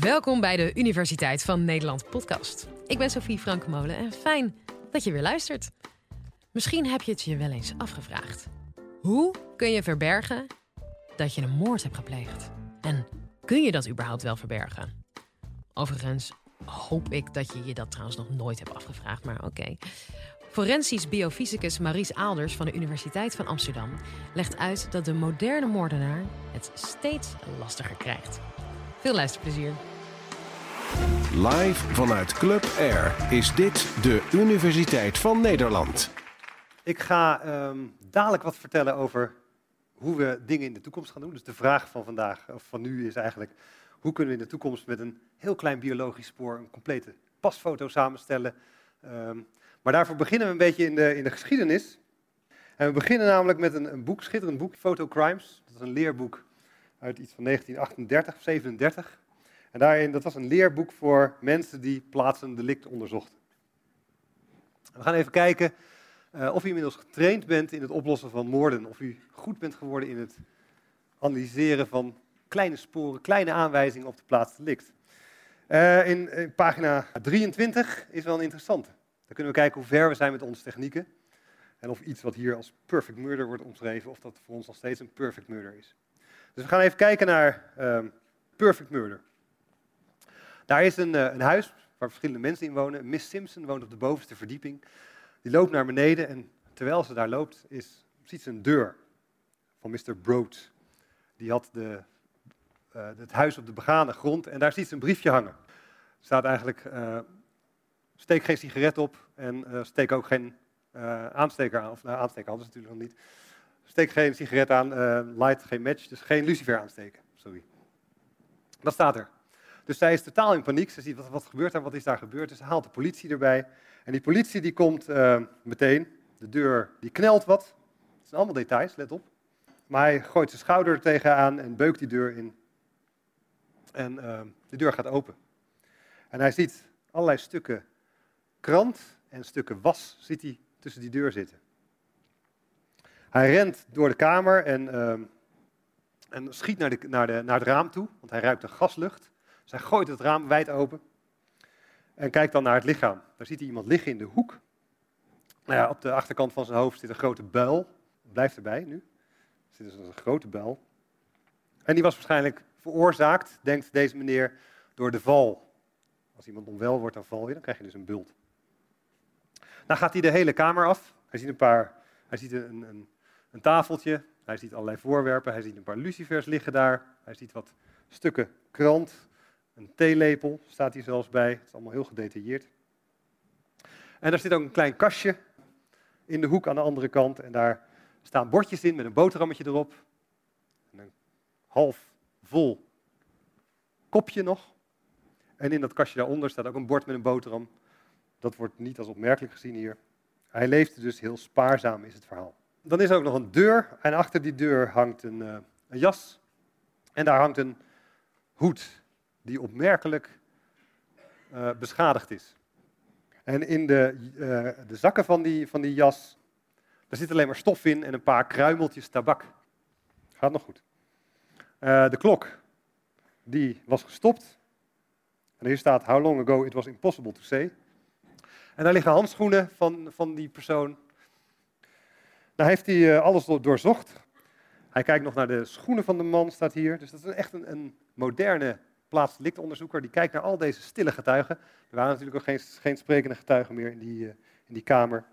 Welkom bij de Universiteit van Nederland podcast. Ik ben Sophie Frankemolen en fijn dat je weer luistert. Misschien heb je het je wel eens afgevraagd. Hoe kun je verbergen dat je een moord hebt gepleegd? En kun je dat überhaupt wel verbergen? Overigens hoop ik dat je je dat trouwens nog nooit hebt afgevraagd, maar oké. Forensisch biofysicus Maries Aalders van de Universiteit van Amsterdam legt uit dat de moderne moordenaar het steeds lastiger krijgt. Veel luisterplezier. Live vanuit Club Air is dit de Universiteit van Nederland. Ik ga ehm, dadelijk wat vertellen over hoe we dingen in de toekomst gaan doen. Dus de vraag van vandaag, of van nu, is eigenlijk: hoe kunnen we in de toekomst met een heel klein biologisch spoor een complete pasfoto samenstellen? Ehm, maar daarvoor beginnen we een beetje in de, in de geschiedenis. En we beginnen namelijk met een, een boek, schitterend boek, Photo Crimes. Dat is een leerboek uit iets van 1938 of 37. En daarin, dat was een leerboek voor mensen die plaatsen delict onderzochten. We gaan even kijken uh, of u inmiddels getraind bent in het oplossen van moorden. Of u goed bent geworden in het analyseren van kleine sporen, kleine aanwijzingen op de plaats delict. Uh, in, in, pagina 23 is wel een interessante. Dan kunnen we kijken hoe ver we zijn met onze technieken. En of iets wat hier als perfect murder wordt omschreven, of dat voor ons nog steeds een perfect murder is. Dus we gaan even kijken naar uh, perfect murder. Daar is een, uh, een, huis waar verschillende mensen in wonen. Miss Simpson woont op de bovenste verdieping. Die loopt naar beneden en terwijl ze daar loopt, is, ziet ze een deur van Mr. Broad. Die had de, uh, het huis op de begane grond en daar ziet ze een briefje hangen. Er staat eigenlijk, uh, steek geen sigaret op en steek ook geen aansteker aan. Of nou, aansteker hadden ze natuurlijk nog niet. Steek geen sigaret aan, light geen match, dus geen lucifer aansteken. Sorry. Dat staat er. Dus zij is totaal in paniek. Ze ziet wat, wat gebeurt daar, wat is daar gebeurd. Dus ze haalt de politie erbij. En die politie die komt uh, meteen. De deur die knelt wat. Het zijn allemaal details, let op. Maar hij gooit zijn schouder er tegenaan en beukt die deur in. En uh, de deur gaat open. En hij ziet allerlei stukken krant en stukken was ziet hij tussen die deur zitten. Hij rent door de kamer en, uh, en schiet naar, de, naar, de, naar het raam toe, want hij ruikt een gaslucht. Hij gooit het raam wijd open en kijkt dan naar het lichaam. Daar ziet hij iemand liggen in de hoek. Nou ja, op de achterkant van zijn hoofd zit een grote buil. Blijft erbij nu. Er zit dus een grote buil. En die was waarschijnlijk veroorzaakt, denkt deze meneer, door de val. Als iemand onwel wordt, dan val je, dan krijg je dus een bult. Dan gaat hij de hele kamer af. Hij ziet een paar, hij ziet een, een, een tafeltje, hij ziet allerlei voorwerpen, hij ziet een paar lucifers liggen daar, hij ziet wat stukken krant, een theelepel staat hier zelfs bij. Het is allemaal heel gedetailleerd. En er zit ook een klein kastje in de hoek aan de andere kant. En daar staan bordjes in met een boterhammetje erop. En een half vol kopje nog. En in dat kastje daaronder staat ook een bord met een boterham. Dat wordt niet als opmerkelijk gezien hier. Hij leefde dus heel spaarzaam, is het verhaal. Dan is er ook nog een deur. En achter die deur hangt een, uh, een jas. En daar hangt een hoed die opmerkelijk uh, beschadigd is. En in de, uh, de zakken van die, van die jas, daar zit alleen maar stof in en een paar kruimeltjes tabak. Gaat nog goed. Uh, de klok, die was gestopt. En hier staat, how long ago it was impossible to say. En daar liggen handschoenen van, van die persoon. Daar heeft hij alles doorzocht. Hij kijkt nog naar de schoenen van de man, staat hier. Dus dat is echt een, een moderne plaatsdelictonderzoeker, die kijkt naar al deze stille getuigen. Er waren natuurlijk ook geen, geen sprekende getuigen meer in die, uh, in die kamer.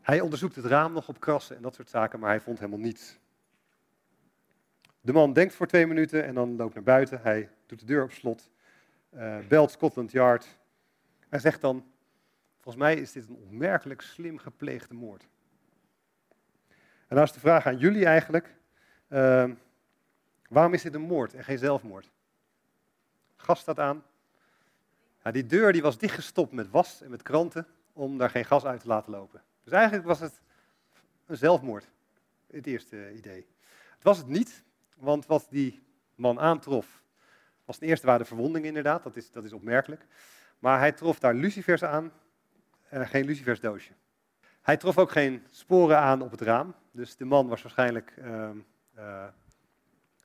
Hij onderzoekt het raam nog op krassen en dat soort zaken, maar hij vond helemaal niets. De man denkt voor twee minuten en dan loopt naar buiten. Hij doet de deur op slot, uh, belt Scotland Yard en zegt dan: Volgens mij is dit een onmerkelijk slim gepleegde moord. En nou is de vraag aan jullie eigenlijk: uh, waarom is dit een moord en geen zelfmoord? Gas staat aan. Die deur die was dichtgestopt met was en met kranten om daar geen gas uit te laten lopen. Dus eigenlijk was het een zelfmoord, het eerste idee. Het was het niet, want wat die man aantrof, was ten eerste waren de verwondingen inderdaad, dat is, dat is opmerkelijk. Maar hij trof daar lucifers aan, en geen lucifersdoosje. Hij trof ook geen sporen aan op het raam, dus de man was waarschijnlijk, uh, uh,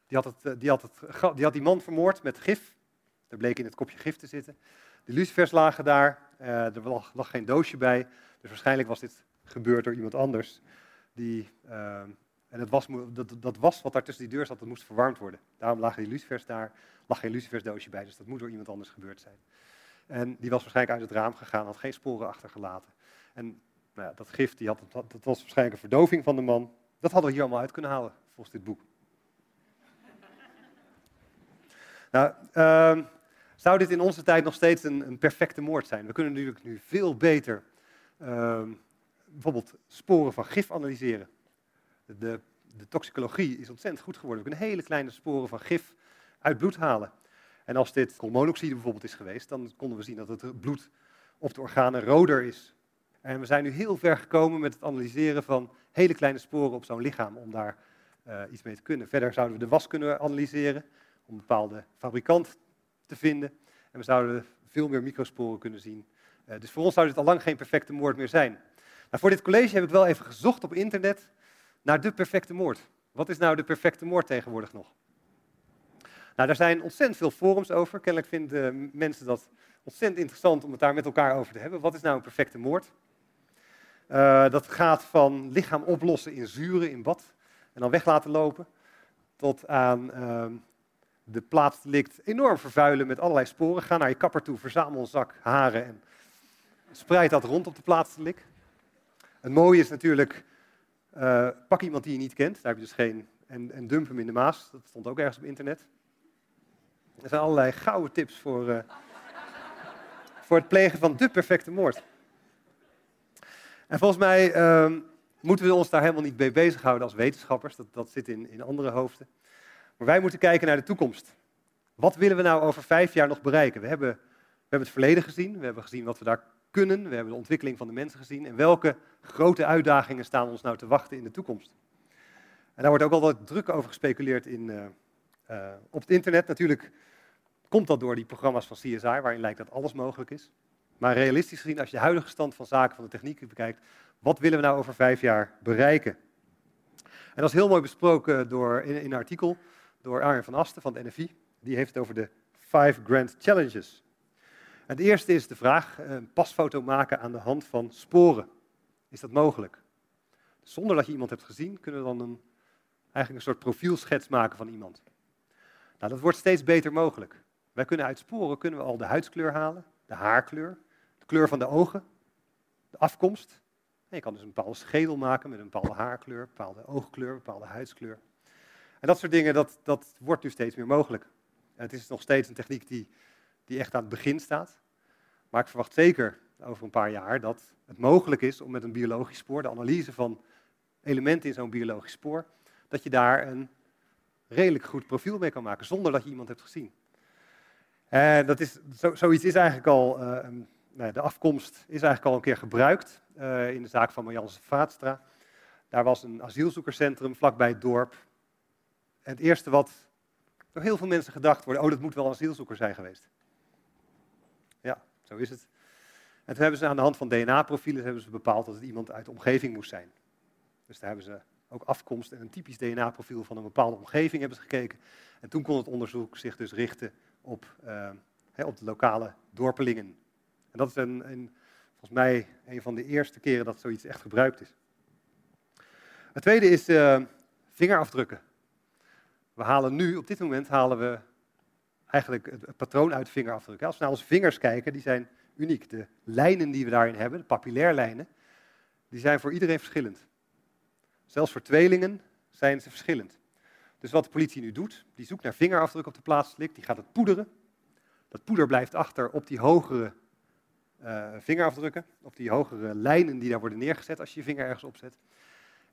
die, had het, die, had het, die had die man vermoord met gif Bleek in het kopje gif te zitten. De lucifers lagen daar, uh, er lag, geen doosje bij. Dus waarschijnlijk was dit gebeurd door iemand anders. Die, uh, en het was, dat, dat was wat daar tussen die deur zat, dat moest verwarmd worden. Daarom lagen die lucifers daar, lag geen lucifersdoosje bij, dus dat moet door iemand anders gebeurd zijn. En die was waarschijnlijk uit het raam gegaan, had geen sporen achtergelaten. En nou ja, dat gif, die had, dat was waarschijnlijk een verdoving van de man. Dat hadden we hier allemaal uit kunnen halen, volgens dit boek. nou, uh, zou dit in onze tijd nog steeds een, een, perfecte moord zijn? We kunnen natuurlijk nu veel beter uh, bijvoorbeeld sporen van gif analyseren. De, de, toxicologie is ontzettend goed geworden. We kunnen hele kleine sporen van gif uit bloed halen. En als dit koolmonoxide bijvoorbeeld is geweest, dan konden we zien dat het bloed op de organen roder is. En we zijn nu heel ver gekomen met het analyseren van hele kleine sporen op zo'n lichaam om daar uh, iets mee te kunnen. Verder zouden we de was kunnen analyseren om een bepaalde fabrikant te vinden. En we zouden veel meer microsporen kunnen zien. Uh, dus voor ons zou dit al lang geen perfecte moord meer zijn. Nou, voor dit college heb ik wel even gezocht op internet naar de perfecte moord. Wat is nou de perfecte moord tegenwoordig nog? Nou, daar zijn ontzettend veel forums over. Kennelijk vinden mensen dat ontzettend interessant om het daar met elkaar over te hebben. Wat is nou een perfecte moord? Uh, dat gaat van lichaam oplossen in zuren in bad en dan weg laten lopen, tot aan uh, de plaatsdelict enorm vervuilen met allerlei sporen. Ga naar je kapper toe, verzamel een zak haren en spreid dat rond op de plaatsdelict. Het mooie is natuurlijk, uh, pak iemand die je niet kent, daar heb je dus geen, en, en dump hem in de Maas. Dat stond ook ergens op internet. Er zijn allerlei gouden tips voor, uh, voor het plegen van de perfecte moord. En volgens mij uh, moeten we ons daar helemaal niet mee bezighouden als wetenschappers. Dat, dat zit in, in andere hoofden. Maar wij moeten kijken naar de toekomst. Wat willen we nou over vijf jaar nog bereiken? We hebben, we hebben het verleden gezien. We hebben gezien wat we daar kunnen. We hebben de ontwikkeling van de mensen gezien. En welke grote uitdagingen staan ons nou te wachten in de toekomst? En daar wordt ook al wat druk over gespeculeerd in, uh, uh, op het internet. Natuurlijk komt dat door die programma's van CSI, waarin lijkt dat alles mogelijk is. Maar realistisch gezien, als je de huidige stand van zaken van de techniek bekijkt, wat willen we nou over vijf jaar bereiken? En dat is heel mooi besproken door, in, in een artikel door Arjen van Asten van het NFI. Die heeft het over de Five Grand Challenges. Het eerste is de vraag, een pasfoto maken aan de hand van sporen. Is dat mogelijk? Zonder dat je iemand hebt gezien, kunnen we dan een, eigenlijk een soort profielschets maken van iemand. Nou, dat wordt steeds beter mogelijk. Wij kunnen uit sporen kunnen we al de huidskleur halen, de haarkleur, de kleur van de ogen, de afkomst. En je kan dus een bepaalde schedel maken met een bepaalde haarkleur, bepaalde oogkleur, bepaalde huidskleur. En dat soort dingen, dat, dat wordt nu steeds meer mogelijk. En het is nog steeds een techniek die, die echt aan het begin staat. Maar ik verwacht zeker over een paar jaar dat het mogelijk is om met een biologisch spoor, de analyse van elementen in zo'n biologisch spoor, dat je daar een redelijk goed profiel mee kan maken, zonder dat je iemand hebt gezien. En dat is, zo, zoiets is eigenlijk al, uh, nou, de afkomst is eigenlijk al een keer gebruikt uh, in de zaak van Marjans Vaatstra. Daar was een asielzoekerscentrum vlakbij het dorp. Het eerste wat door heel veel mensen gedacht wordt, oh dat moet wel een asielzoeker zijn geweest. Ja, zo is het. En toen hebben ze aan de hand van DNA-profielen hebben ze bepaald dat het iemand uit de omgeving moest zijn. Dus daar hebben ze ook afkomst en een typisch DNA-profiel van een bepaalde omgeving hebben ze gekeken. En toen kon het onderzoek zich dus richten op, uh, op de lokale dorpelingen. En dat is een, een, volgens mij een van de eerste keren dat zoiets echt gebruikt is. Het tweede is uh, vingerafdrukken. We halen nu, op dit moment halen we eigenlijk het, patroon uit vingerafdrukken. Als we naar onze vingers kijken, die zijn uniek. De lijnen die we daarin hebben, de papillairlijnen, die zijn voor iedereen verschillend. Zelfs voor tweelingen zijn ze verschillend. Dus wat de politie nu doet, die zoekt naar vingerafdruk op de plaatselijk, die gaat het poederen. Dat poeder blijft achter op die hogere uh, vingerafdrukken, op die hogere lijnen die daar worden neergezet als je je vinger ergens opzet.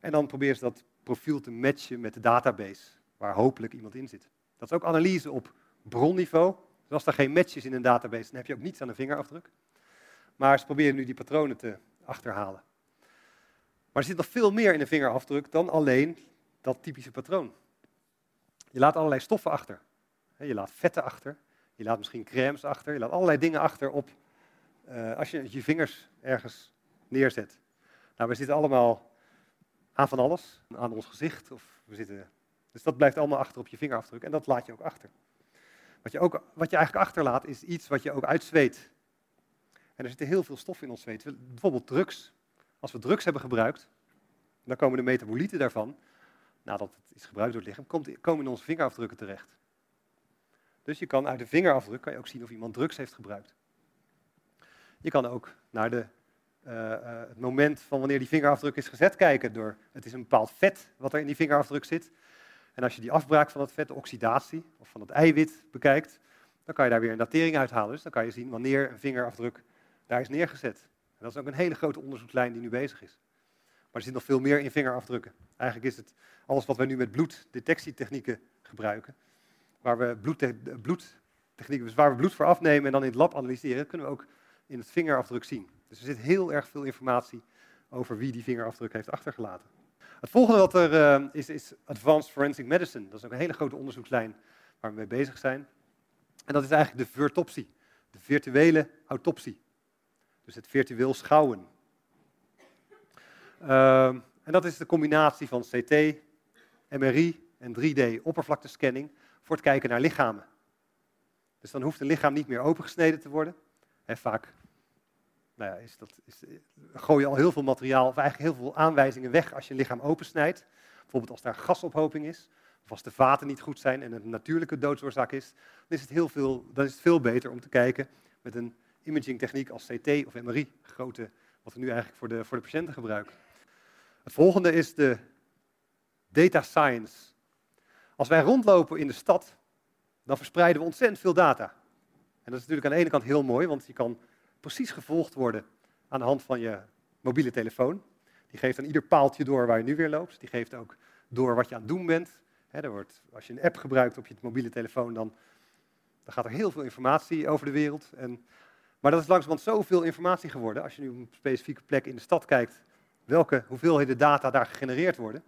En dan probeer ze dat profiel te matchen met de database, waar hopelijk iemand in zit. Dat is ook analyse op bronniveau. Dus als er geen match is in een database, dan heb je ook niets aan een vingerafdruk. Maar ze proberen nu die patronen te achterhalen. Maar er zit nog veel meer in een vingerafdruk dan alleen dat typische patroon. Je laat allerlei stoffen achter. Je laat vetten achter, je laat misschien crèmes achter, je laat allerlei dingen achter op uh, als je je vingers ergens neerzet. Nou, we zitten allemaal aan van alles, aan ons gezicht. Of we zitten, dus dat blijft allemaal achter op je vingerafdruk en dat laat je ook achter. Wat je, ook, wat je eigenlijk achterlaat is iets wat je ook uitzweet. En er zitten heel veel stoffen in ons zweet. Bijvoorbeeld drugs. Als we drugs hebben gebruikt, dan komen de metabolieten daarvan, nadat het is gebruikt door het lichaam, komen in onze vingerafdrukken terecht. Dus je kan uit de vingerafdruk kan je ook zien of iemand drugs heeft gebruikt. Je kan ook naar de, uh, uh, het moment van wanneer die vingerafdruk is gezet kijken. Door, het is een bepaald vet wat er in die vingerafdruk zit. En als je die afbraak van het vet, de oxidatie, of van het eiwit bekijkt, dan kan je daar weer een datering uithalen. Dus dan kan je zien wanneer een vingerafdruk daar is neergezet. En dat is ook een hele grote onderzoekslijn die nu bezig is. Maar er zit nog veel meer in vingerafdrukken. Eigenlijk is het alles wat wij nu met bloeddetectietechnieken gebruiken, waar we bloedtechnieken, dus waar we bloed voor afnemen en dan in het lab analyseren, kunnen we ook in het vingerafdruk zien. Dus er zit heel erg veel informatie over wie die vingerafdruk heeft achtergelaten. Het volgende wat er uh, is, is Advanced Forensic Medicine. Dat is ook een hele grote onderzoekslijn waar we mee bezig zijn. En dat is eigenlijk de virtopsie, de virtuele autopsie. Dus het virtueel schouwen. Uh, en dat is de combinatie van CT, MRI en 3D-oppervlaktescanning voor het kijken naar lichamen. Dus dan hoeft een lichaam niet meer opengesneden te worden. En vaak nou ja, is dat, is, gooi je al heel veel materiaal, of eigenlijk heel veel aanwijzingen weg als je een lichaam opensnijdt. Bijvoorbeeld als daar gasophoping is, of als de vaten niet goed zijn en het een natuurlijke doodsoorzaak is, dan is het, heel veel, dan is het veel beter om te kijken met een imagingtechniek als CT of MRI, grote, wat we nu eigenlijk voor de, voor de patiënten gebruiken. Het volgende is de data science. Als wij rondlopen in de stad, dan verspreiden we ontzettend veel data. En dat is natuurlijk aan de ene kant heel mooi, want je kan precies gevolgd worden aan de hand van je mobiele telefoon. Die geeft aan ieder paaltje door waar je nu weer loopt. Die geeft ook door wat je aan het doen bent. er wordt, als je een app gebruikt op je mobiele telefoon, dan, dan gaat er heel veel informatie over de wereld. En, maar dat is langzamerhand zoveel informatie geworden. Als je nu op een specifieke plek in de stad kijkt, welke hoeveelheden data daar gegenereerd worden.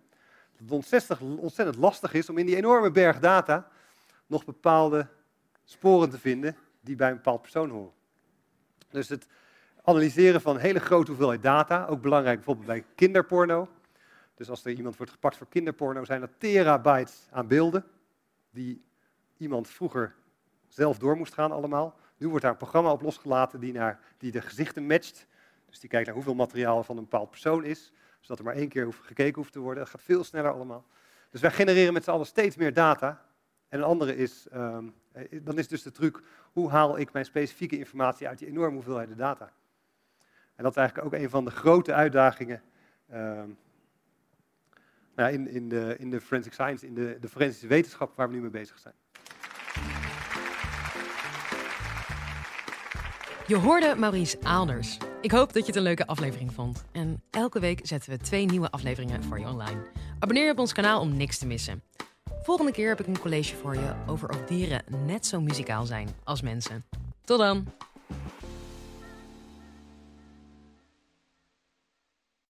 Dat het ontzettend lastig is om in die enorme berg data nog bepaalde sporen te vinden die bij een bepaald persoon horen. Dus het analyseren van hele grote hoeveelheid data, ook belangrijk bijvoorbeeld bij kinderporno. Dus als er iemand wordt gepakt voor kinderporno, zijn er terabytes aan beelden die iemand vroeger zelf door moest gaan allemaal. Nu wordt daar een programma op losgelaten die, naar, die de gezichten matcht. Dus die kijkt naar hoeveel materiaal van een bepaald persoon is, zodat er maar één keer gekeken hoeft te worden. Dat gaat veel sneller allemaal. Dus wij genereren met z'n allen steeds meer data. En een andere is, um, dan is dus de truc, hoe haal ik mijn specifieke informatie uit die enorme hoeveelheden data? En dat is eigenlijk ook een van de grote uitdagingen um, nou, in, in, de, in de forensic science, in de, de forensische wetenschap waar we nu mee bezig zijn. Je hoorde Maurice Aalders. Ik hoop dat je het een leuke aflevering vond. En elke week zetten we twee nieuwe afleveringen voor je online. Abonneer je op ons kanaal om niks te missen. Volgende keer heb ik een college voor je over of dieren net zo muzikaal zijn als mensen. Tot dan!